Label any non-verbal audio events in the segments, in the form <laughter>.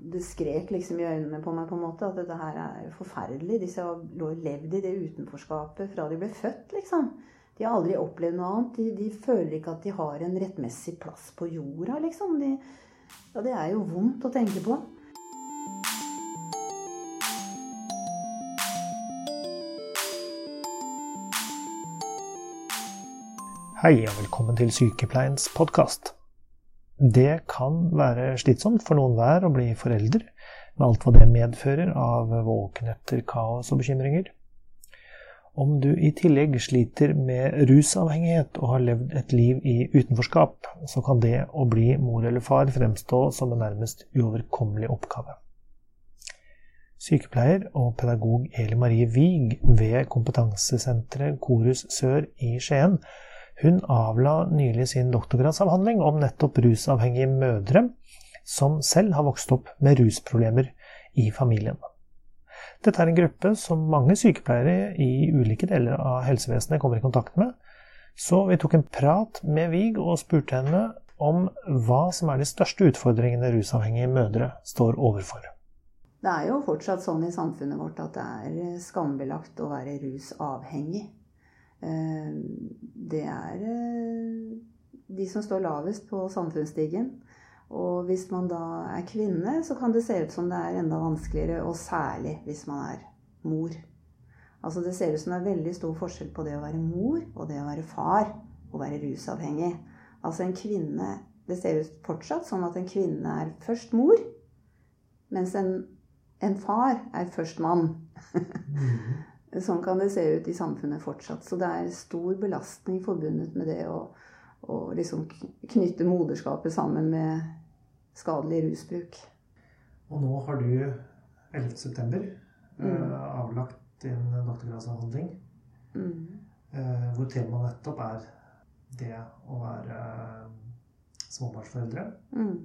det skrek liksom i øynene på meg på en måte at dette her er forferdelig. Disse har levd i det utenforskapet fra de ble født, liksom. De har aldri opplevd noe annet. De, de føler ikke at de har en rettmessig plass på jorda, liksom. De, ja, det er jo vondt å tenke på. Hei og velkommen til Sykepleiens podkast. Det kan være slitsomt for noen hver å bli forelder, med alt hva det medfører av våkenetter, kaos og bekymringer. Om du i tillegg sliter med rusavhengighet og har levd et liv i utenforskap, så kan det å bli mor eller far fremstå som en nærmest uoverkommelig oppgave. Sykepleier og pedagog Eli Marie Wiig ved kompetansesenteret Korus Sør i Skien hun avla nylig sin doktorgradsavhandling om nettopp rusavhengige mødre som selv har vokst opp med rusproblemer i familien. Dette er en gruppe som mange sykepleiere i ulike deler av helsevesenet kommer i kontakt med, så vi tok en prat med Vig og spurte henne om hva som er de største utfordringene rusavhengige mødre står overfor. Det er jo fortsatt sånn i samfunnet vårt at det er skambelagt å være rusavhengig. Eh, det er eh, de som står lavest på samfunnsstigen. Og hvis man da er kvinne, så kan det se ut som det er enda vanskeligere, og særlig hvis man er mor. Altså Det ser ut som det er veldig stor forskjell på det å være mor og det å være far og være rusavhengig. Altså en kvinne Det ser ut fortsatt som at en kvinne er først mor, mens en, en far er først mann. <laughs> Sånn kan det se ut i samfunnet fortsatt. Så det er stor belastning forbundet med det å, å liksom knytte moderskapet sammen med skadelig rusbruk. Og nå har du 11.9. Mm. Uh, avlagt din doktorgradsavhandling. Mm. Uh, hvor temaet nettopp er det å være uh, småbarnsforeldre mm.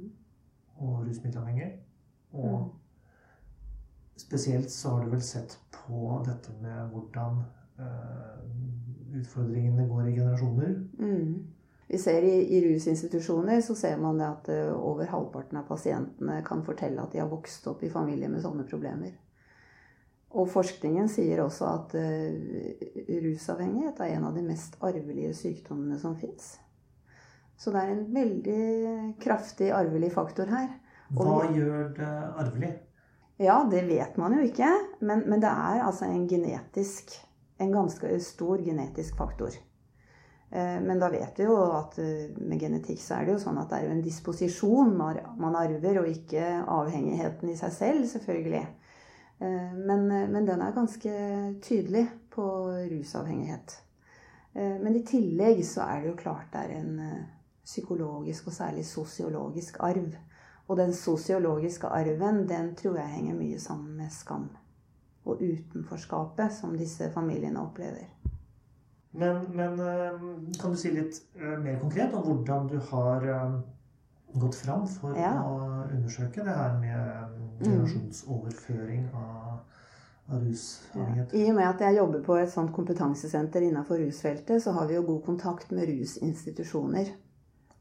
og rusmiddelavhengig. Og mm. Spesielt så har du vel sett på dette med hvordan uh, utfordringene går i generasjoner. Mm. Vi ser i, i, rusinstitusjoner så ser man at uh, over halvparten av pasientene kan fortelle at de har vokst opp i familier med sånne problemer. Og forskningen sier også at uh, rusavhengighet er en av de mest arvelige sykdommene som fins. Så det er en veldig kraftig arvelig faktor her. Hva gjør det arvelig? Ja, det vet man jo ikke. Men, men det er altså en genetisk En ganske stor genetisk faktor. Eh, men da vet vi jo at eh, med genetikk så er det jo sånn at det er en disposisjon man arver, og ikke avhengigheten i seg selv, selvfølgelig. Eh, men, men den er ganske tydelig på rusavhengighet. Men i tillegg så er det jo klart det er en psykologisk og særlig sosiologisk arv. Og den sosiologiske arven, den tror jeg henger mye sammen med skam. Og utenforskapet som disse familiene opplever. Men, men eh, kan du si litt eh, mer konkret om hvordan du har eh, gått fram for ja. å undersøke det her med mm. generasjonsoverføring av, av rusavhengighet? Ja. I og med at jeg jobber på et sånt kompetansesenter innenfor rusfeltet, så har vi jo god kontakt med rusinstitusjoner.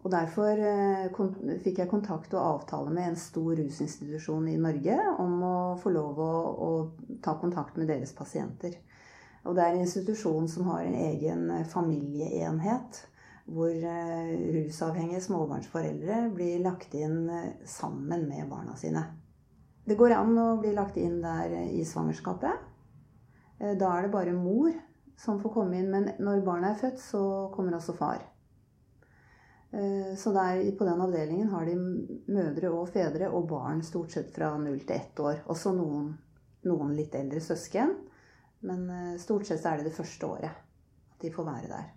Og derfor eh, fikk jeg kontakt og avtale med en stor rusinstitusjon i Norge om å få lov å, å ta kontakt med deres pasienter. Og det er en institusjon som har en egen eh, familieenhet. Hvor eh, rusavhengige småbarnsforeldre blir lagt inn sammen med barna sine. Det går an å bli lagt inn der i svangerskapet. Da er det bare mor som får komme inn. Men når barnet er født, så kommer også far. Eh, så der, på den avdelingen har de mødre og fedre og barn stort sett fra null til ett år. Også noen, noen, litt eldre søsken. Men eh, stort sett er det det første året at de får være der.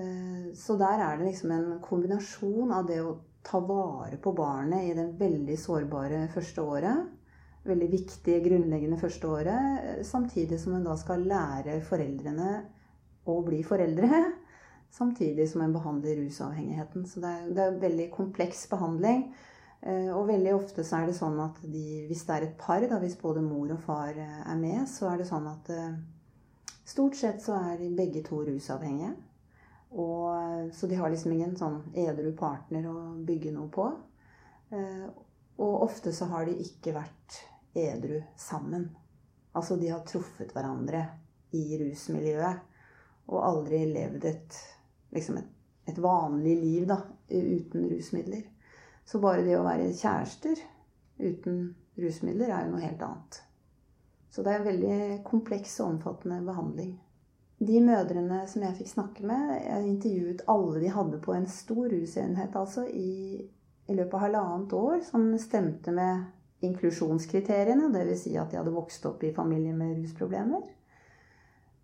Eh, så der er det liksom en kombinasjon av det å ta vare på barnet i det veldig sårbare første året. Veldig viktige, grunnleggende første året. Samtidig som en da skal lære foreldrene å bli foreldre <laughs> samtidig som en behandler rusavhengigheten. Så det er, det er veldig kompleks behandling. Eh, og veldig ofte så er det sånn at de, hvis det er et par, da, hvis både mor og far eh, er med, så er det sånn at eh, stort sett så er de begge to rusavhengige. Og, så de har liksom ingen sånn edru partner å bygge noe på. Og ofte så har de ikke vært edru sammen. Altså de har truffet hverandre i rusmiljøet og aldri levd et, liksom et, et vanlig liv da, uten rusmidler. Så bare det å være kjærester uten rusmidler er jo noe helt annet. Så det er en veldig kompleks og omfattende behandling. De mødrene som jeg fikk snakke med, jeg intervjuet alle de hadde på en stor rusenhet altså, i, i løpet av halvannet år, som stemte med inklusjonskriteriene. Dvs. Si at de hadde vokst opp i familier med rusproblemer.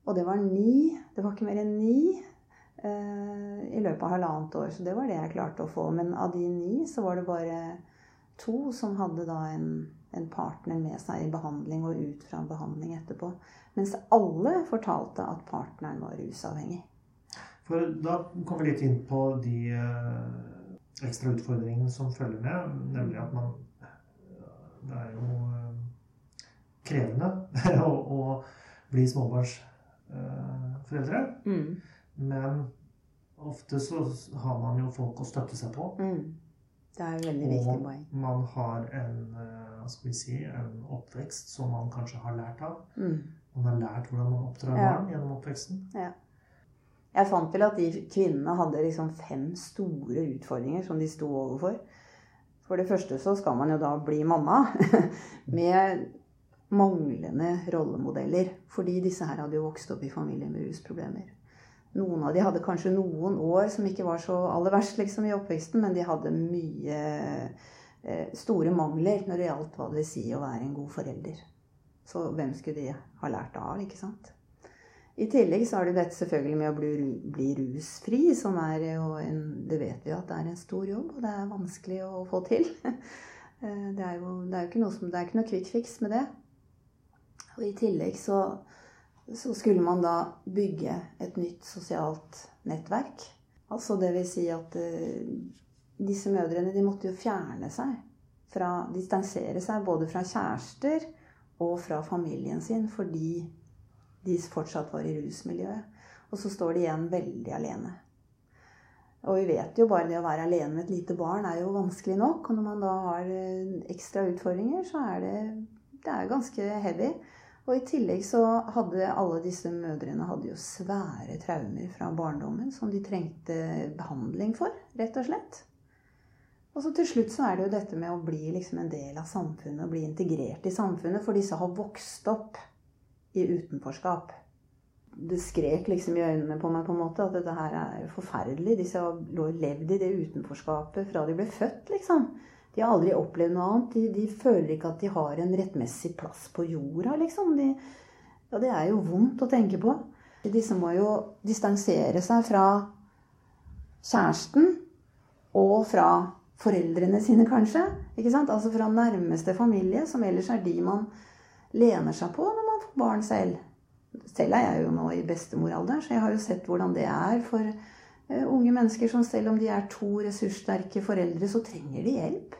Og det var ni. Det var ikke mer enn ni i løpet av halvannet år. Så det var det jeg klarte å få. Men av de ni så var det bare to som hadde da en, en partner med seg i behandling og ut fra behandling etterpå. Mens alle fortalte at partneren var rusavhengig. For da kommer vi litt inn på de uh, ekstra utfordringene som følger med. Nemlig at man Det er jo uh, krevende <laughs> å, å bli småbarnsforeldre. Eh. Mm. Men ofte så har man jo folk å støtte seg på. Mm. Det er veldig viktig poeng. Og man har en, eh, skal vi si, en oppvekst som man kanskje har lært av. Mm. Man har lært hvordan man oppdrar ja. barn gjennom oppveksten. Ja. Jeg fant vel at de kvinnene hadde liksom fem store utfordringer som de sto overfor. For det første så skal man jo da bli mamma. <laughs> Med manglende rollemodeller. Fordi disse her hadde jo vokst opp i familier med rusproblemer. Noen av de hadde kanskje noen år som ikke var så aller verst liksom, i oppveksten, men de hadde mye eh, store mangler når det gjaldt hva det vil si å være en god forelder. Så hvem skulle de ha lært av, ikke sant? I tillegg så har du dette selvfølgelig med å bli, bli rusfri, som er jo en Det vet vi at det er en stor jobb, og det er vanskelig å få til. <laughs> Eh, det er jo, det er jo ikke noe, som, det er ikke noe fix med det. Og i tillegg så, så skulle man da bygge et nytt sosialt nettverk. Altså det vil si at uh, disse mødrene de måtte jo fjerne seg fra Distansere seg både fra kjærester og fra familien sin fordi de fortsatt var i rusmiljøet. Og så står de igjen veldig alene. Og vi vet jo bare det å være alene med et lite barn er jo vanskelig nok. Og når man da har eh, ekstra utfordringer, så er det, det er ganske heavy. Og i tillegg så hadde alle disse mødrene hadde jo svære traumer fra barndommen som de trengte behandling for, rett og slett. Og så til slutt så er det jo dette med å bli liksom en del av samfunnet og bli integrert i samfunnet, for disse har vokst opp i utenforskap. Det skrek liksom i øynene på meg på en måte at dette her er forferdelig. Disse har levd i det utenforskapet fra de ble født, liksom. De har aldri opplevd noe annet. De, de, føler ikke at de har en rettmessig plass på jorda, liksom. De, ja, det er jo vondt å tenke på. Disse må jo distansere seg fra kjæresten og fra foreldrene sine, kanskje. Ikke sant? Altså fra nærmeste familie, som ellers er de man lener seg på når man får barn selv. Selv er jeg jo nå i bestemoralder, så jeg har jo sett hvordan det er for uh, unge mennesker som selv om de er to ressurssterke foreldre, så trenger de hjelp.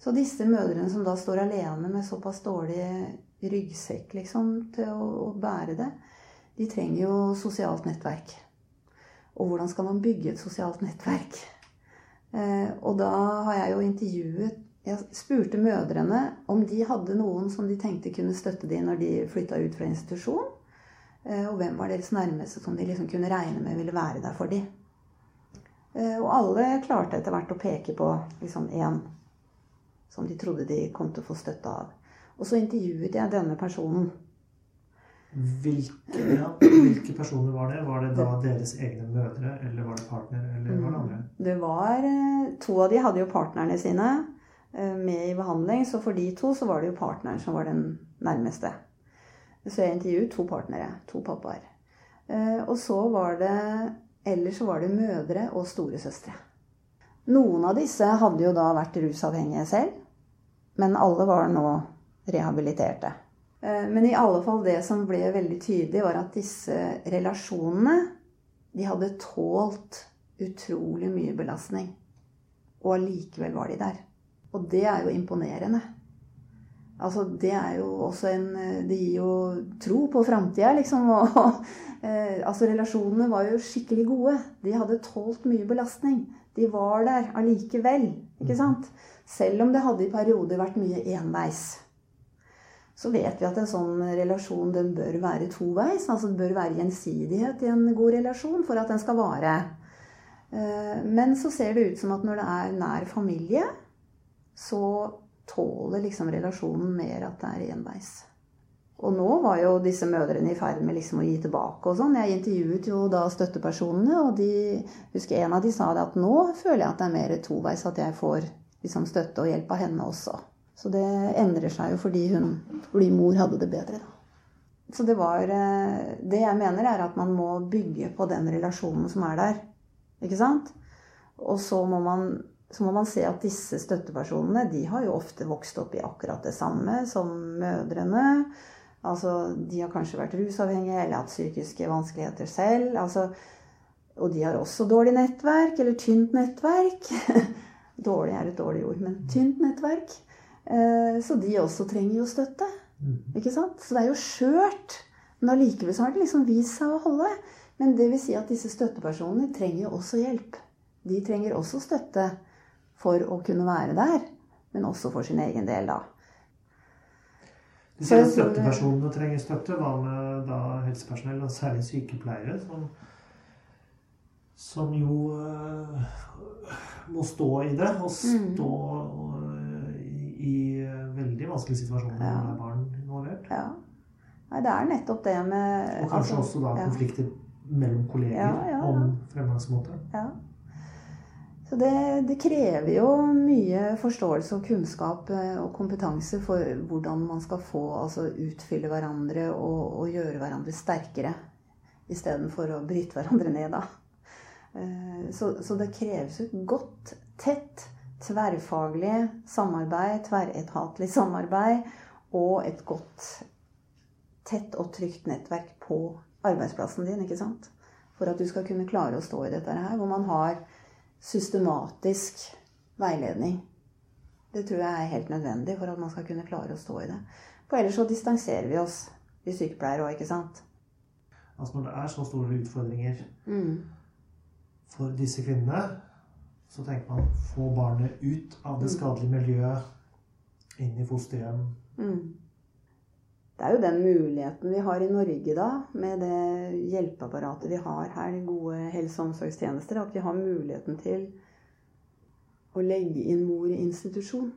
Så disse mødrene som da står alene med såpass dårlig ryggsekk liksom, til å, å, bære det, de trenger jo sosialt nettverk. Og hvordan skal man bygge et sosialt nettverk? Eh, og da har jeg jo intervjuet Jeg spurte mødrene om de hadde noen som de tenkte kunne støtte dem når de flytta ut fra institusjon. Eh, og hvem var deres nærmeste som de liksom kunne regne med ville være der for dem. Eh, og alle klarte etter hvert å peke på liksom én som de trodde de kom til å få støtte av. Og så intervjuet jeg denne personen. Hvilke, ja, hvilke, personer var det? Var det da deres egne mødre, eller var det partner, eller var det andre? Mm. Det var eh, To av de hadde jo partnerne sine eh, med i behandling, så for de to så var det jo partneren som var den nærmeste. Så jeg intervjuet to partnere. To pappaer. Eh, og så var det Ellers så var det mødre og storesøstre. Noen av disse hadde jo da vært rusavhengige selv, men alle var nå rehabiliterte. Eh, men i alle fall det som ble veldig tydelig, var at disse relasjonene de hadde tålt utrolig mye belastning. Og allikevel var de der. Og det er jo imponerende. Altså, det er jo også en Det gir jo tro på framtida, liksom. <laughs> Og, eh, altså, relasjonene var jo skikkelig gode. De hadde tålt mye belastning. De var der allikevel, ikke sant? Selv om det hadde i perioder vært mye enveis. Så vet vi at en sånn relasjon den bør være toveis. Altså det bør være gjensidighet i en god relasjon for at den skal vare. Eh, men så ser det ut som at når det er nær familie, så tåler liksom relasjonen mer at det er enveis. Og nå var jo disse mødrene i ferd med liksom å gi tilbake og sånn. Jeg intervjuet jo da støttepersonene, og de, husker en av de sa det at nå føler jeg at det er mer toveis, at jeg får liksom støtte og hjelp av henne også. Så det endrer seg jo fordi hun, fordi mor hadde det bedre, da. Så det var eh, Det jeg mener, er at man må bygge på den relasjonen som er der. Ikke sant? Og så må man, så må man se at disse støttepersonene, de har jo ofte vokst opp i akkurat det samme som mødrene. Altså, de har kanskje vært rusavhengige eller hatt psykiske vanskeligheter selv. Altså, og de har også dårlig nettverk, eller tynt nettverk. <laughs> dårlig er et dårlig ord, men tynt nettverk. Eh, så de også trenger jo støtte. Mm. Ikke sant? Så det er jo skjørt. Men allikevel har det liksom vist seg å holde. Men det vil si at disse støttepersonene trenger jo også hjelp. De trenger også støtte for å kunne være der, men også for sin egen del, da. Du sier at støttepersonene trenger støtte. Hva med da helsepersonell, og særlig sykepleiere, som, som jo uh, må stå i det, og mm. stå uh, i, veldig vanskelige situasjoner ja. når barn involvert? Ja. Nei, det er nettopp det med Og kanskje altså, også da konflikter mellom kolleger ja, ja, om fremgangsmåte? Ja. Så det, det, krever jo mye forståelse og kunnskap eh, og kompetanse for hvordan man skal få altså utfylle hverandre og, og gjøre hverandre sterkere. Istedenfor å bryte hverandre ned, da. Eh, så, så, det kreves et godt, tett, tverrfaglig samarbeid, tverretatlig samarbeid og et godt, tett og trygt nettverk på arbeidsplassen din, ikke sant? For at du skal kunne klare å stå i dette her, hvor man har systematisk veiledning. Det tror jeg er helt nødvendig for at man skal kunne klare å stå i det. For ellers så distanserer vi oss, vi sykepleiere òg, ikke sant? Altså når det er så store utfordringer mm. for disse kvinnene, så tenker man få barnet ut av det mm. skadelige miljøet, inn i fosterhjem. Mm. Det er jo den muligheten vi har i Norge da, med det hjelpeapparatet vi har her, de gode helse- og omsorgstjenester, at vi har muligheten til å legge inn mor i institusjon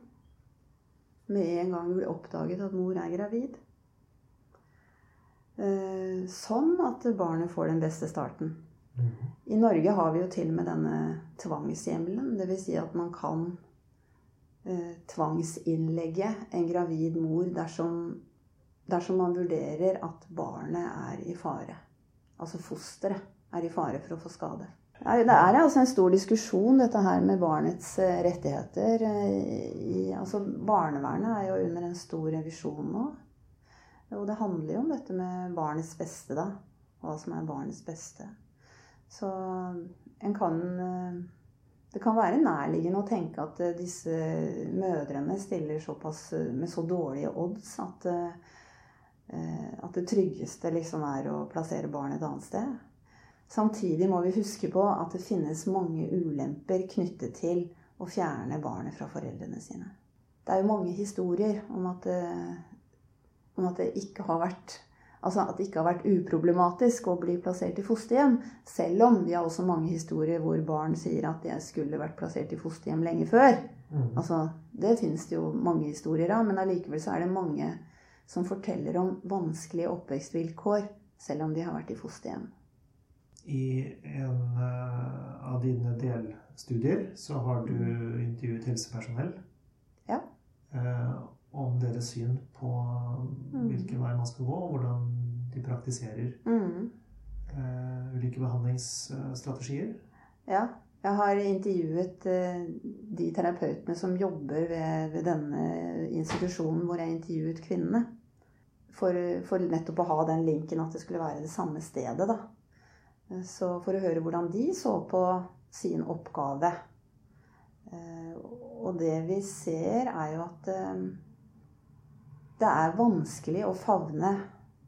med en gang vi blir oppdaget at mor er gravid. Eh, sånn at barnet får den beste starten. Mhm. I Norge har vi jo til og med denne tvangshjemmelen. Dvs. Si at man kan eh, tvangsinnlegge en gravid mor dersom dersom man vurderer at barnet er i fare. Altså fosteret er i fare for å få skade. Det er altså en stor diskusjon, dette her med barnets eh, rettigheter. I, altså Barnevernet er jo under en stor revisjon nå. Og det handler jo om dette med barnets beste, da. Hva som er barnets beste. Så en kan eh, Det kan være nærliggende å tenke at eh, disse mødrene stiller såpass med så dårlige odds at Eh, at det tryggeste liksom er å plassere barnet et annet sted. Samtidig må vi huske på at det finnes mange ulemper knyttet til å fjerne barnet fra foreldrene sine. Det er jo mange historier om at det, om at det ikke har vært Altså at det ikke har vært uproblematisk å bli plassert i fosterhjem. Selv om vi har også mange historier hvor barn sier at de skulle vært plassert i fosterhjem lenge før. Mm. Altså, det finnes det jo mange historier av, men allikevel så er det mange som forteller om vanskelige oppvekstvilkår selv om de har vært i fosterhjem. I en uh, av dine delstudier så har du intervjuet helsepersonell. Ja. Uh, om deres syn på mm. hvilken vei man skal gå, og hvordan de praktiserer mm. uh, ulike behandlingsstrategier. Ja. Jeg har intervjuet de terapeutene som jobber ved, ved denne institusjonen hvor jeg intervjuet kvinnene. For, for, nettopp å ha den linken at det skulle være det samme stedet, da. Så for å høre hvordan de så på sin oppgave. Eh, og det vi ser, er jo at eh, det er vanskelig å favne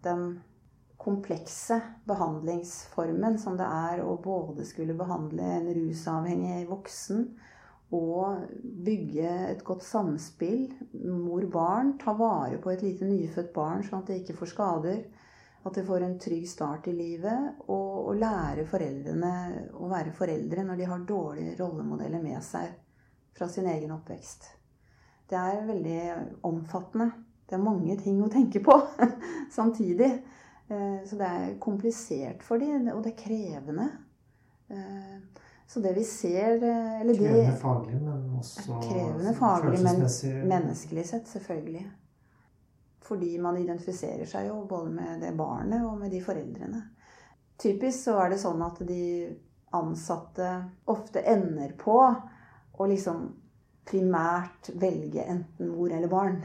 den komplekse behandlingsformen som det er å både skulle behandle en rusavhengig voksen og bygge et godt samspill. Mor-barn. Ta vare på et lite nyfødt barn sånn at det ikke får skader. At det får en trygg start i livet. Og, og lære foreldrene å være foreldre når de har dårlige rollemodeller med seg fra sin egen oppvekst. Det er veldig omfattende. Det er mange ting å tenke på <laughs> samtidig. Eh, så det er komplisert for dem, og det er krevende. Eh, så det vi ser eh, Krevende det, faglig, men også krevende faglig, men menneskelig sett, selvfølgelig. Fordi man identifiserer seg jo både med det barnet og med de foreldrene. Typisk så er det sånn at de ansatte ofte ender på å liksom primært velge enten mor eller barn.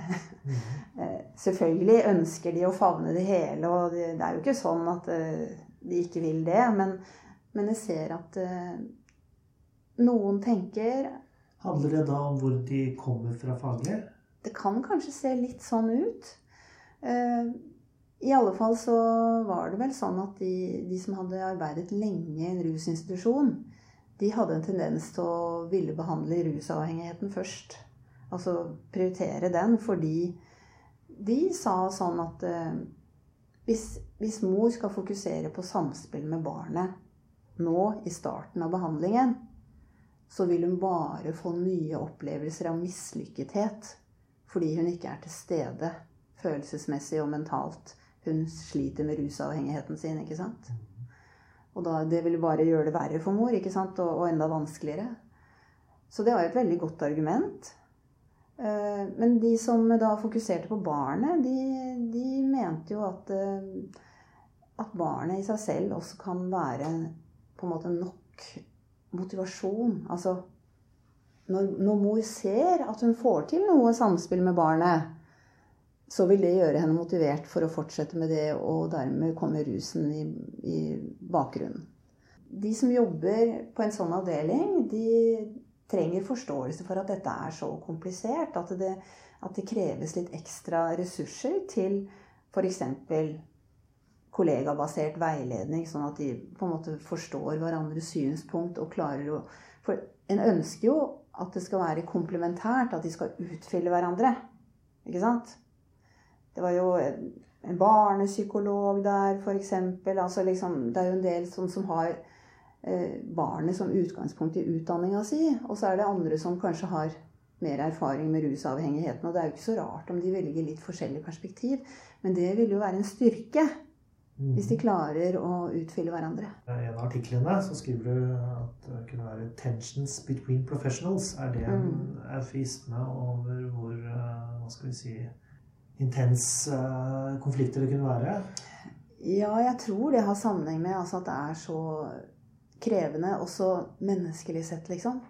Mm. <laughs> Selvfølgelig ønsker de å favne det hele, og det er jo ikke sånn at de ikke vil det. Men, men jeg ser at noen tenker Handler det da om hvor de kommer fra faglig? Det kan kanskje se litt sånn ut. Eh, I alle fall så var det vel sånn at de, de som hadde arbeidet lenge i en rusinstitusjon, de hadde en tendens til å ville behandle rusavhengigheten først. Altså prioritere den fordi de sa sånn at eh, hvis, hvis mor skal fokusere på samspill med barnet nå i starten av behandlingen, så vil hun bare få nye opplevelser av mislykkethet fordi hun ikke er til stede følelsesmessig og mentalt. Hun sliter med rusavhengigheten sin, ikke sant? Og da, det vil bare gjøre det verre for mor, ikke sant? Og, og enda vanskeligere. Så det var et veldig godt argument. Eh, men de som da fokuserte på barnet, de, de mente jo at, eh, at barnet i seg selv også kan være på en måte nok motivasjon. Altså når, når, mor ser at hun får til noe samspill med barnet, så vil det gjøre henne motivert for å fortsette med det, og dermed kommer rusen i, i bakgrunnen. De som jobber på en sånn avdeling, de trenger forståelse for at dette er så komplisert. At det, at det kreves litt ekstra ressurser til f.eks kollegabasert veiledning, sånn at de på en måte forstår hverandres synspunkt og klarer å For en ønsker jo at det skal være komplementært, at de skal utfylle hverandre. Ikke sant? Det var jo en barnepsykolog der, f.eks. Altså liksom, det er jo en del som, som har eh, barnet som utgangspunkt i utdanninga si. Og så er det andre som kanskje har mer erfaring med rusavhengigheten. Og det er jo ikke så rart om de velger litt forskjellig perspektiv. Men det vil jo være en styrke. Hvis de klarer å utfylle hverandre. I en av artiklene så skriver du at det kunne være 'tensions between professionals'. Er det en mm. eufisme over hvor eh, hva skal vi si, intens uh, konflikter det kunne være? Ja, jeg tror det har sammenheng med altså, at det er så krevende, også menneskelig sett, liksom.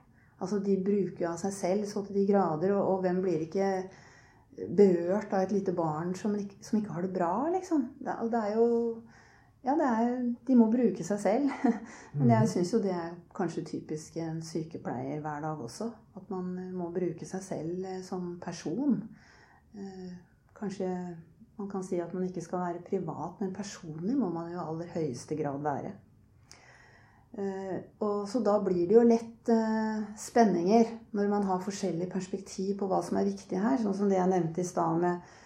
Altså, de bruker jo av seg selv så til de grader, og, og hvem blir ikke berørt av et lite barn som, som ikke har det bra, liksom. Det, det er jo Ja, det er, de må bruke seg selv. <laughs> Men jeg mhm. syns jo det er kanskje typisk en sykepleier hver dag også. At man eh, må bruke seg selv eh, som person. Eh, kanskje man kan si at man ikke skal være privat, men personlig må man jo i aller høyeste grad være. Eh, og så da blir det jo lett eh, spenninger når man har forskjellig perspektiv på hva som er viktig her. Sånn som det jeg nevnte i stad med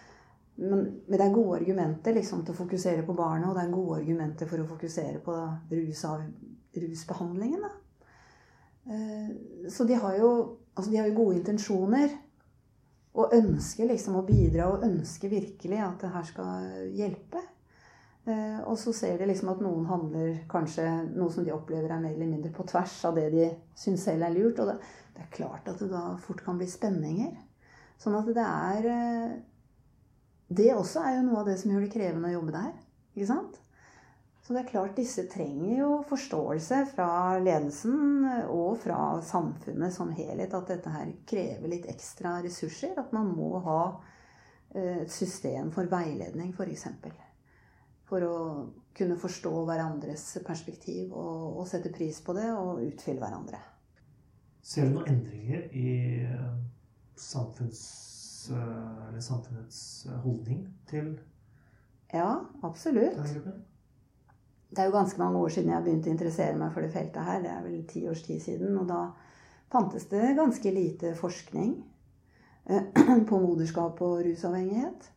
men, det er gode argumenter liksom, til å fokusere på barnet, og det er gode argumenter for å fokusere på rus av, rusbehandlingen. Da. så de har, jo, altså de har jo gode intensjoner. Og ønsker liksom å bidra, og ønsker virkelig at det her skal hjelpe. Eh, og så ser de liksom at noen handler kanskje noe som de opplever er mer eller mindre på tvers av det de syns selv er lurt. Og det, det, er klart at det da fort kan bli spenninger. Sånn at det er eh, Det også er jo noe av det som gjør det krevende å jobbe der. Ikke sant? Så det er klart disse trenger jo forståelse fra ledelsen og fra samfunnet som helhet. At dette her krever litt ekstra ressurser. At man må ha eh, et system for veiledning, f.eks for å kunne forstå hverandres perspektiv og, og sette pris på det og utfylle hverandre. Ser du noen endringer i eh, samfunns, eh, samfunnets holdning til Ja, absolutt. Det er jo ganske mange år siden jeg begynte å interessere meg for det feltet her. Det er vel ti års tid siden. Og da fantes det ganske lite forskning eh, <clears throat> på moderskap og rusavhengighet.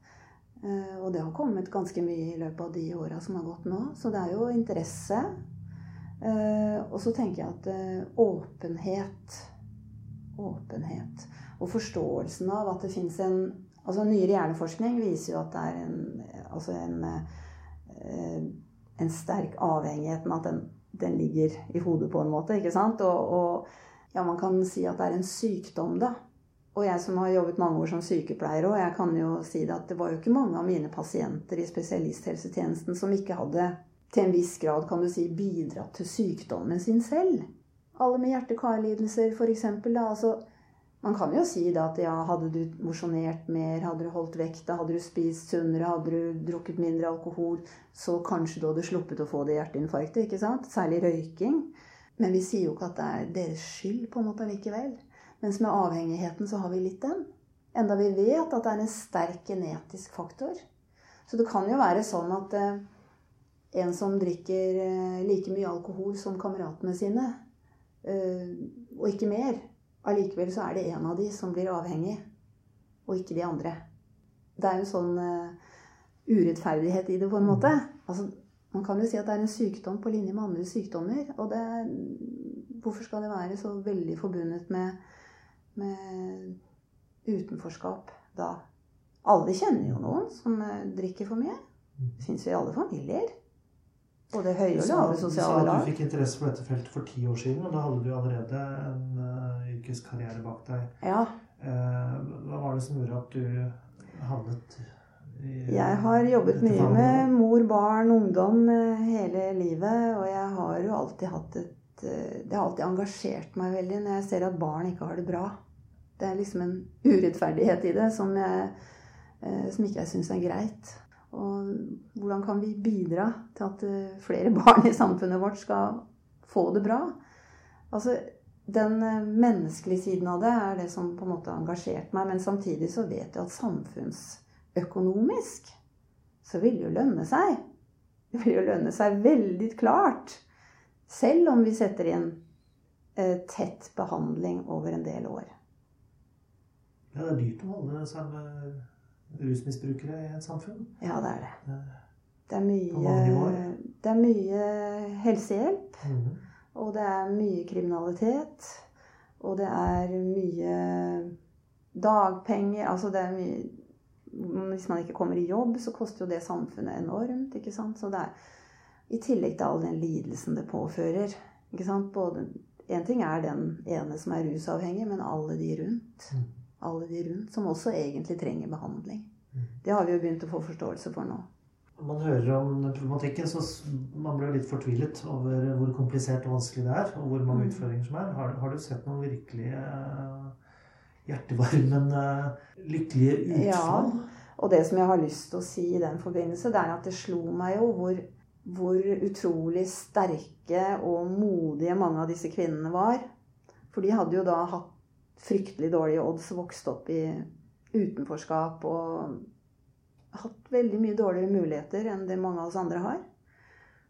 Eh, og det har kommet ganske mye i løpet av de åra som har gått nå. Så det er jo interesse. Eh, og så tenker jeg at åpenhet Åpenhet. Og forståelsen av at det fins en Altså Nyere hjerneforskning viser jo at det er en, altså en, en sterk avhengighet med at den, den, ligger i hodet på en måte. ikke sant? Og, og ja, man kan si at det er en sykdom, da. Og jeg som har jobbet mange år som sykepleier, og jeg kan jo si det at det var jo ikke mange av mine pasienter i spesialisthelsetjenesten som ikke hadde til en viss grad kan du si, bidratt til sykdommen sin selv. Alle med hjerte-karlidelser, f.eks. Altså, man kan jo si da at ja, hadde du mosjonert mer, hadde du holdt vekta, hadde du spist sunnere, hadde du drukket mindre alkohol, så kanskje du hadde sluppet å få det hjerteinfarktet. ikke sant? Særlig røyking. Men vi sier jo ikke at det er deres skyld på en måte likevel. Mens med avhengigheten så har vi litt den. Enda vi vet at det er en sterk genetisk faktor. Så det kan jo være sånn at eh, en som drikker eh, like mye alkohol som kameratene sine, eh, og ikke mer, allikevel så er det en av de som blir avhengig, og ikke de andre. Det er jo sånn urettferdighet i det, på en måte. Altså, man kan jo si at det er en sykdom på linje med andre sykdommer. Og det, hvorfor skal det være så veldig forbundet med med utenforskap da. Alle kjenner jo noen som eh, drikker for mye. Det fins jo i alle familier. Både høye og lave sosiale lag. Du sa at du fikk interesse for dette feltet for ti år siden, og da hadde du allerede en uh, yrkeskarriere bak deg. Ja. Uh, hva var det som gjorde at du havnet Jeg har jobbet mye med mor, barn, ungdom hele livet, og jeg har jo alltid hatt et Det har alltid engasjert meg veldig når jeg ser at barn ikke har det bra. Det er liksom en urettferdighet i det som, jeg, eh, som ikke jeg syns er greit. Og hvordan kan vi bidra til at eh, flere <laughs> barn i samfunnet vårt skal få det bra? Altså, den eh, menneskelige siden av det er det som på en måte har engasjert meg. Men samtidig så vet jeg at samfunnsøkonomisk så vil det jo lønne seg. Det vil jo lønne seg veldig klart. Selv om vi setter inn tett behandling over en del år. Ja, det er dyrt å holde seg med rusmisbrukere i et samfunn. Ja, det er det. Det er mye, det er mye helsehjelp. Mm. Og det er mye kriminalitet. Og det er mye dagpenger. Altså det er mye Hvis man ikke kommer i jobb, så koster jo det samfunnet enormt. ikke sant? Så det er i tillegg til all den lidelsen det påfører. ikke sant? Både, en ting er den ene som er rusavhengig, men alle de rundt. Mm alle de rundt, som også egentlig trenger behandling. Mm. Det har vi jo begynt å få forståelse for nå. Man hører om den problematikken, så man blir litt fortvilet over hvor komplisert og vanskelig det er, og hvor mange mm. utfordringer som er. Har, har, du sett noen virkelig uh, hjertevarmende, lykkelige utfall? Ja, og det som jeg har lyst til å si i den forbindelse, det er at det slo meg jo hvor, hvor utrolig sterke og modige mange av disse kvinnene var. For de hadde jo da hatt fryktelig dårlige odds vokst opp i utenforskap og hatt veldig mye dårligere muligheter enn det mange av oss andre har.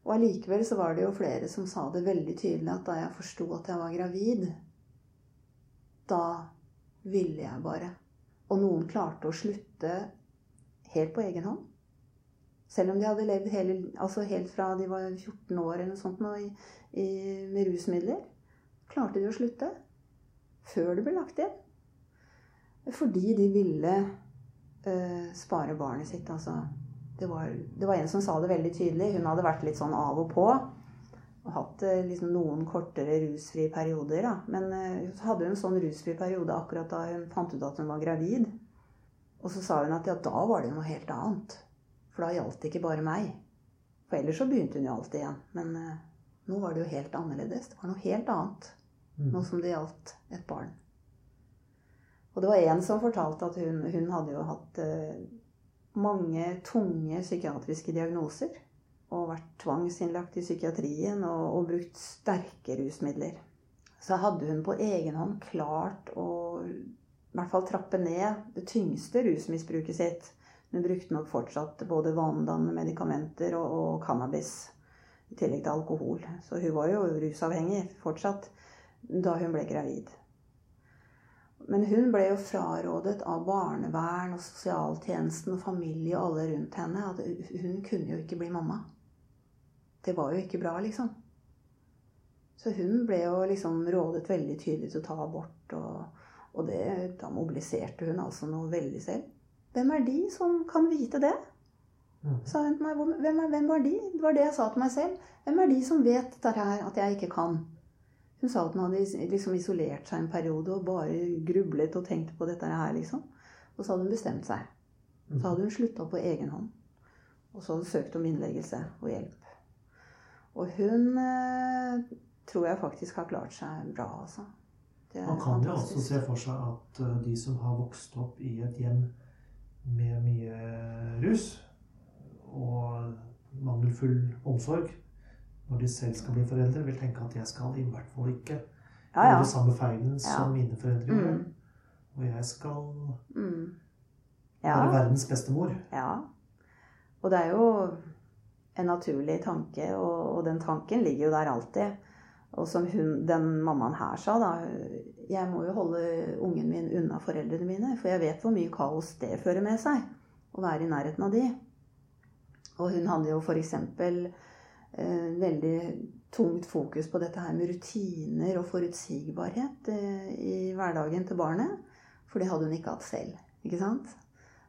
Og allikevel så var det jo flere som sa det veldig tydelig at da jeg forsto at jeg var gravid, da ville jeg bare. Og noen klarte å slutte helt på egen hånd. Selv om de hadde levd hele, altså helt fra de var 14 år eller noe sånt nå, i, med rusmidler, klarte de å slutte før det ble lagt inn. Fordi de ville spare barnet sitt. Altså, det, var, det, var, en som sa det veldig tydelig. Hun hadde vært litt sånn av og på. Og hatt uh, liksom noen kortere rusfrie perioder. Da. Men uh, så hadde hun en sånn rusfri periode akkurat da hun fant ut at hun var gravid. Og så sa hun at ja, da var det noe helt annet. For da gjaldt det ikke bare meg. For ellers så begynte hun jo alltid igjen. Men nå var det jo helt annerledes. Det var noe helt annet. Mm. Nå som det gjaldt et barn. Og det var en som fortalte at hun, hun hadde jo hatt eh, mange tunge psykiatriske diagnoser. Og vært tvangsinnlagt i psykiatrien og, og, brukt sterke rusmidler. Så hadde hun på egen hånd klart å i hvert fall trappe ned det tyngste rusmisbruket sitt. Hun brukte nok fortsatt både vanedannende medikamenter og, og cannabis. I tillegg til alkohol. Så hun var jo rusavhengig fortsatt da hun ble gravid. Men hun ble jo frarådet av barnevern og sosialtjenesten og familie og alle rundt henne at hun kunne jo ikke bli mamma. Det var jo ikke bra, liksom. Så hun ble jo liksom rådet veldig tydelig til å ta abort, og, og det, da mobiliserte hun altså noe veldig selv. Hvem er de som kan vite det? Mm. sa hun til meg. Hvem, er, hvem var de? Det var det jeg sa til meg selv. Hvem er de som vet dette her, at jeg ikke kan? Hun sa at hun hadde liksom isolert seg en periode og bare grublet og tenkt på dette her, liksom. Og så hadde hun bestemt seg. Så hadde hun slutta på egen hånd. Og så hadde hun søkt om innleggelse og hjelp. Og hun eh, tror jeg faktisk har klart seg bra, altså. Det Man kan jo også se for seg at eh, de som har vokst opp i et hjem med mye rus og mangelfull omsorg, når de selv skal bli foreldre, vil tenke at jeg skal i hvert fall ikke Ja, ja. gjøre samme feilen som mine foreldre gjorde. Mm. Og jeg skal Mm. være verdens beste mor. Ja. Og det er jo en naturlig tanke, og, og den tanken ligger jo der alltid. Og som hun, den mammaen her sa, da Jeg må jo holde ungen min unna foreldrene mine, for jeg vet hvor mye kaos det fører med seg. Å være i nærheten av de. Og hun hadde jo f.eks. Eh, veldig tungt fokus på dette her med rutiner og forutsigbarhet eh, i hverdagen til barnet. For det hadde hun ikke hatt selv. Ikke sant?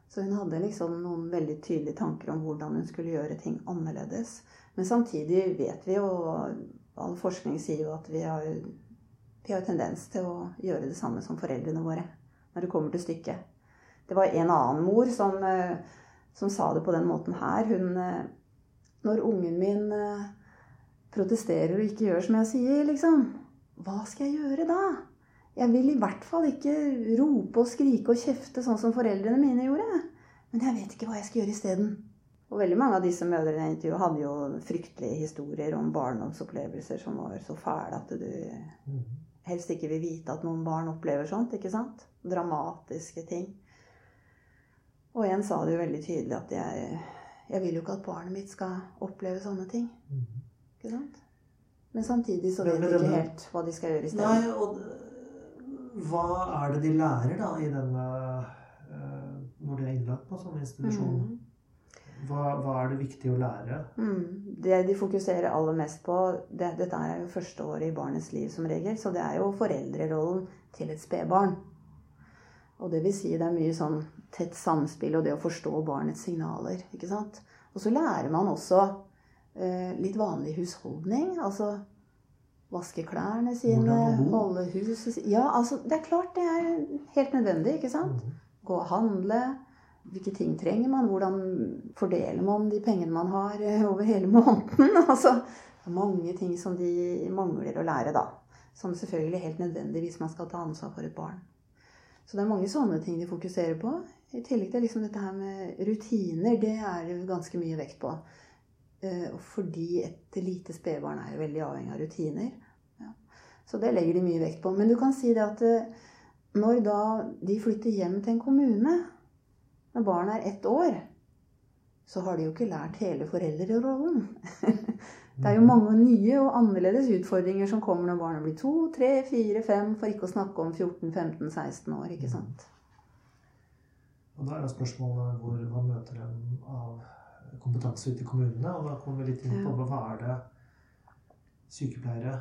Så hun hadde liksom noen veldig tydelige tanker om hvordan hun skulle gjøre ting annerledes. Men samtidig vet vi jo, og all forskning sier jo at vi har, vi har tendens til å gjøre det samme som foreldrene våre når det kommer til stykket. Det var en annen mor som, eh, som sa det på den måten her. Hun Når ungen min eh, protesterer og ikke gjør som jeg sier, liksom, hva skal jeg gjøre da? Jeg vil i hvert fall ikke rope og skrike og kjefte sånn som foreldrene mine gjorde. Men jeg vet ikke hva jeg skal gjøre isteden. Og veldig mange av disse mødrene jeg intervjuet, hadde jo fryktelige historier om barndomsopplevelser som var så fæle at du helst ikke vil vite at noen barn opplever sånt. ikke sant? Dramatiske ting. Og en sa det jo veldig tydelig at jeg, jeg vil jo ikke at barnet mitt skal oppleve sånne ting. Mm. ikke sant? Men samtidig så vet de ikke helt hva de skal gjøre isteden. Nei, og hva er det de lærer da i denne eh, Når de er innlagt på sånn institusjon? Mm. Hva, hva er det viktig å lære? Mm. Det de fokuserer aller mest på det, Dette er jo første året i barnets liv som regel, så det er jo foreldrerollen til et spedbarn. Og det vil si det er mye sånn tett samspill og det å forstå barnets signaler. ikke sant? Og så lærer man også eh, litt vanlig husholdning. Altså vaske klærne sine, holde huset Ja, altså det er klart det er helt nødvendig, ikke sant? Mm. gå og handle. Hvilke ting trenger man? Hvordan fordeler man de pengene man har eh, over hele måneden? <laughs> Altså, det er mange ting som de mangler å lære, da. Som selvfølgelig er helt nødvendig hvis man skal ta ansvar for et barn. Så det er mange sånne ting de fokuserer på. I tillegg til liksom dette her med rutiner, det er det ganske mye vekt på. Eh, Fordi et lite spedbarn er veldig avhengig av rutiner. Så det legger de mye vekt på. Men du kan si det at eh, når da de flytter hjem til en kommune, når barnet er ett år, så har de jo ikke lært hele foreldrerollen. <laughs> Det er jo mange nye og annerledes utfordringer som kommer når barnet blir to, tre, fire, fem, for ikke å snakke om 14, 15, 16 år, ikke sant. Og da er jo spørsmålet hvor man møter dem av kompetanse ute i kommunene. Og da kommer vi litt inn på hva er det sykepleiere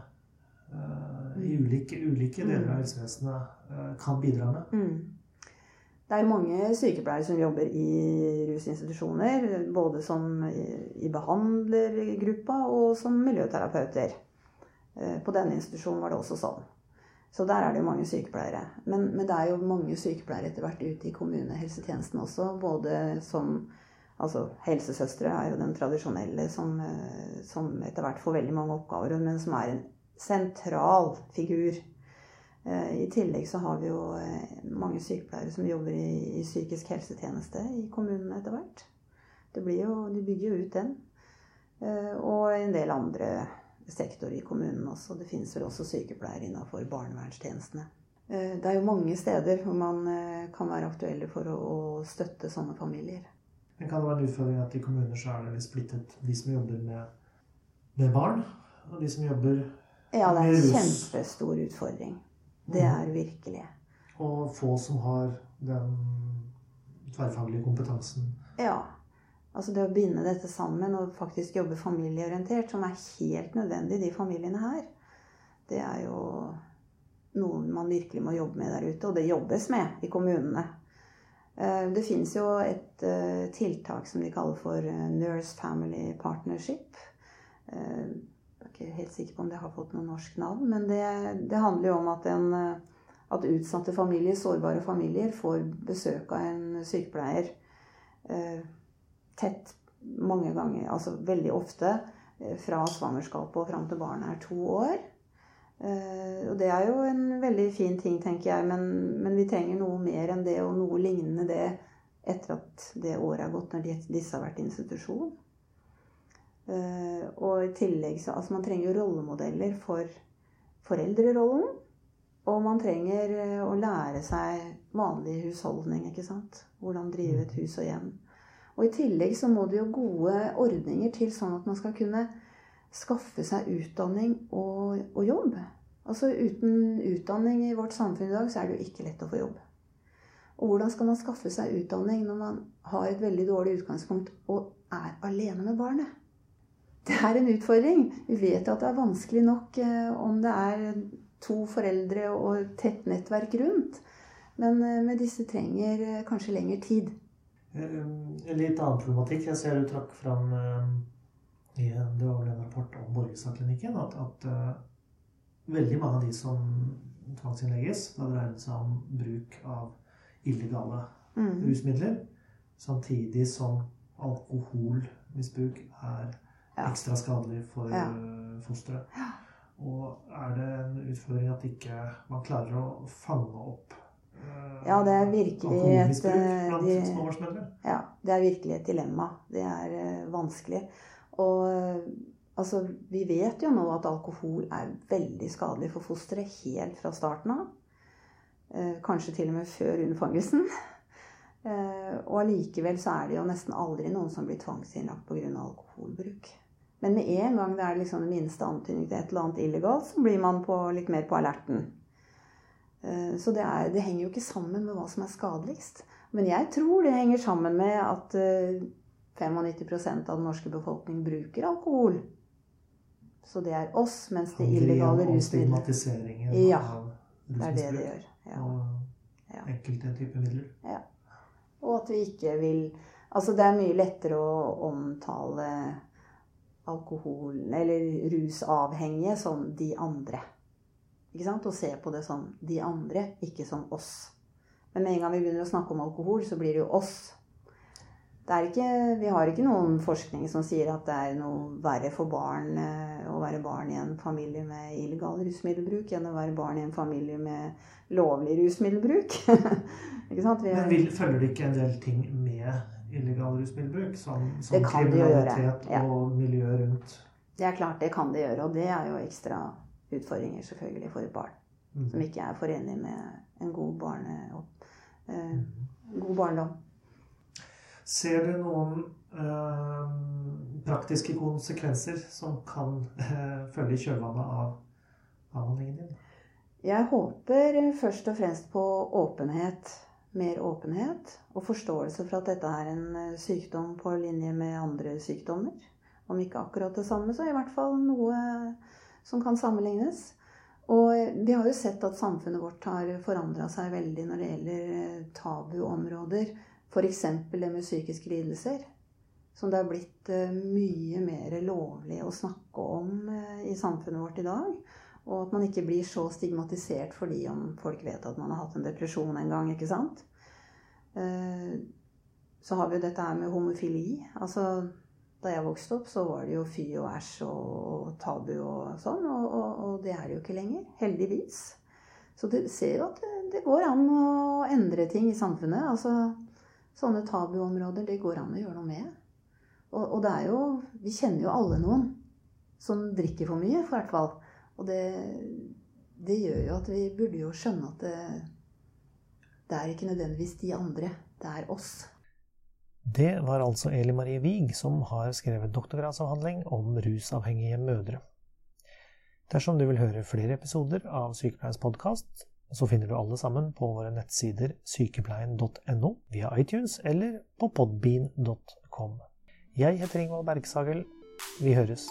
uh, i Mm. ulike, ulike deler av Mm. helsevesenet uh, kan bidra med. Mm. Det er mange sykepleiere som jobber i rusinstitusjoner, både som i behandlergruppa og som miljøterapeuter. Eh, På denne institusjonen var det også sånn. Så der er det jo mange sykepleiere. Men, men det er jo mange sykepleiere etter hvert ute i kommunehelsetjenesten også. Både som Altså helsesøstre er jo den tradisjonelle som, eh, som etter hvert får veldig mange oppgaver, men som er en sentral figur. Eh, I tillegg så har vi jo eh, mange sykepleiere som jobber i, i psykisk helsetjeneste i kommunene etter hvert. Det blir jo, de bygger jo ut den. Eh, Og en del andre sektorer i kommunen også. Det finnes vel også sykepleiere innenfor barnevernstjenestene. Det er jo mange steder hvor man kan være aktuelle for å, å støtte sånne familier. Men kan det være en utfordring at i kommuner så er det litt splittet de som jobber med, med barn, og de som jobber Ja, det er en kjempestor utfordring. Det er virkelig. og få som har den tverrfaglige kompetansen. Ja. Altså det å binde dette sammen og faktisk jobbe familieorientert, som er helt nødvendig i de familiene her, det er jo noe man virkelig må jobbe med der ute. Og det jobbes med i kommunene. Eh, det fins jo et eh, tiltak som de kaller for eh, Nurse Family Partnership. Ikke helt sikker på om det har fått noe norsk navn, men det, det handler jo om at, en, at, utsatte familier, sårbare familier, får besøk av en sykepleier tett mange ganger, altså veldig ofte, fra svangerskapet og fram til barnet er to år. Og det er jo en veldig fin ting, tenker jeg, men, men, vi trenger noe mer enn det, og noe lignende det etter at det året er gått, når disse har vært i institusjon. Og i tillegg så Altså, man trenger jo rollemodeller for foreldrerollen. Og man trenger å lære seg vanlig husholdning, ikke sant. Hvordan drive et hus og hjem. Og i tillegg så må det jo gode ordninger til sånn at man skal kunne skaffe seg utdanning og, og, jobb. Altså Uten utdanning i vårt samfunn i dag, så er det jo ikke lett å få jobb. Og hvordan skal man skaffe seg utdanning når man har et veldig dårlig utgangspunkt og er alene med barnet? Det er en utfordring. Vi vet at det er vanskelig nok eh, om det er to foreldre og tett nettverk rundt. Men, med men disse trenger eh, kanskje lengre tid. En litt annen problematikk. Jeg ser du trakk fram i det var vel en rapport om Borgestadklinikken at, at veldig mange av de som tvangsinnlegges, da dreier det seg om bruk av illegale mm. rusmidler, samtidig som alkoholmisbruk er. Ekstra skadelig for uh, fosteret. Ja. Og er det en utfordring at ikke man klarer å fange opp uh, ja, det er virkelig et, de, ja, det er virkelig et dilemma. Det er uh, vanskelig. Og altså, vi vet jo nå at alkohol er veldig skadelig for fosteret helt fra starten av. Eh, kanskje til og med før unnfangelsen. Eh, og allikevel så er det jo nesten aldri noen som blir tvangsinnlagt pga. alkoholbruk. Men med en gang det er liksom det minste antydning til et eller annet illegalt, så blir man på, litt mer på alerten. Eh, så det, er, det, henger jo ikke sammen med hva som er skadeligst. Men jeg tror det henger sammen med at 95% av den norske befolkning bruker alkohol. Så det er oss, mens det illegale rusmidler Ja, det er det det gjør. Ja. Og enkelte typer midler. Ja. Og at vi ikke vil Altså, det er mye lettere å omtale alkohol eller rusavhengige som de andre. Ikke sant? Og se på det som de andre, ikke som oss. Men med en gang vi begynner å snakke om alkohol, så blir det jo oss ikke, vi har ikke noen forskning som sier at det er noe verre for barn eh, å være barn i en familie med illegal rusmiddelbruk enn å være barn i en familie med lovlig rusmiddelbruk. <laughs> Men vil, følger det ikke en del ting med illegal rusmiddelbruk? Som, som kriminalitet ja. og miljø rundt? Det er klart, det kan det gjøre. Og det er jo ekstra utfordringer selvfølgelig for barn. Mm. Som ikke er forenlig med en god, barne, eh, mm. god barndom. Ser du noen eh, praktiske konsekvenser som kan eh, følge i kjølvannet av avhandlingen din? Jeg håper først og fremst på åpenhet. Mer åpenhet og forståelse for at dette er en eh, sykdom på linje med andre sykdommer. Om ikke akkurat det samme, så i hvert fall noe som kan sammenlignes. Og vi har jo sett at samfunnet vårt har forandra seg veldig når det gjelder eh, tabuområder F.eks. det med psykiske lidelser. Som det har blitt eh, mye mer lovlig å snakke om eh, i samfunnet vårt i dag. Og at man ikke blir så stigmatisert fordi om folk vet at man har hatt en depresjon en gang. ikke sant? Eh, så har vi jo dette her med homofili. Altså, da jeg vokste opp, så var det jo fy og æsj og tabu og sånn. Og, og, og, det er det jo ikke lenger. Heldigvis. Så du ser jo at det, går an å endre ting i samfunnet. Altså, Sånne tabuområder, det går an å gjøre noe med. Og, og, det er jo Vi kjenner jo alle noen som drikker for mye, for hvert fall. Og det, det gjør jo at vi burde jo skjønne at det, det er ikke nødvendigvis de andre. Det er oss. Det var altså Eli Marie Wiig som har skrevet doktorgradsavhandling om rusavhengige mødre. Dersom du vil høre flere episoder av Sykepleiens podkast, Så finner du alle sammen på våre nettsider sykepleien.no, via iTunes eller på podbean.com. Jeg heter Ingvald Bergsagel. Vi høres.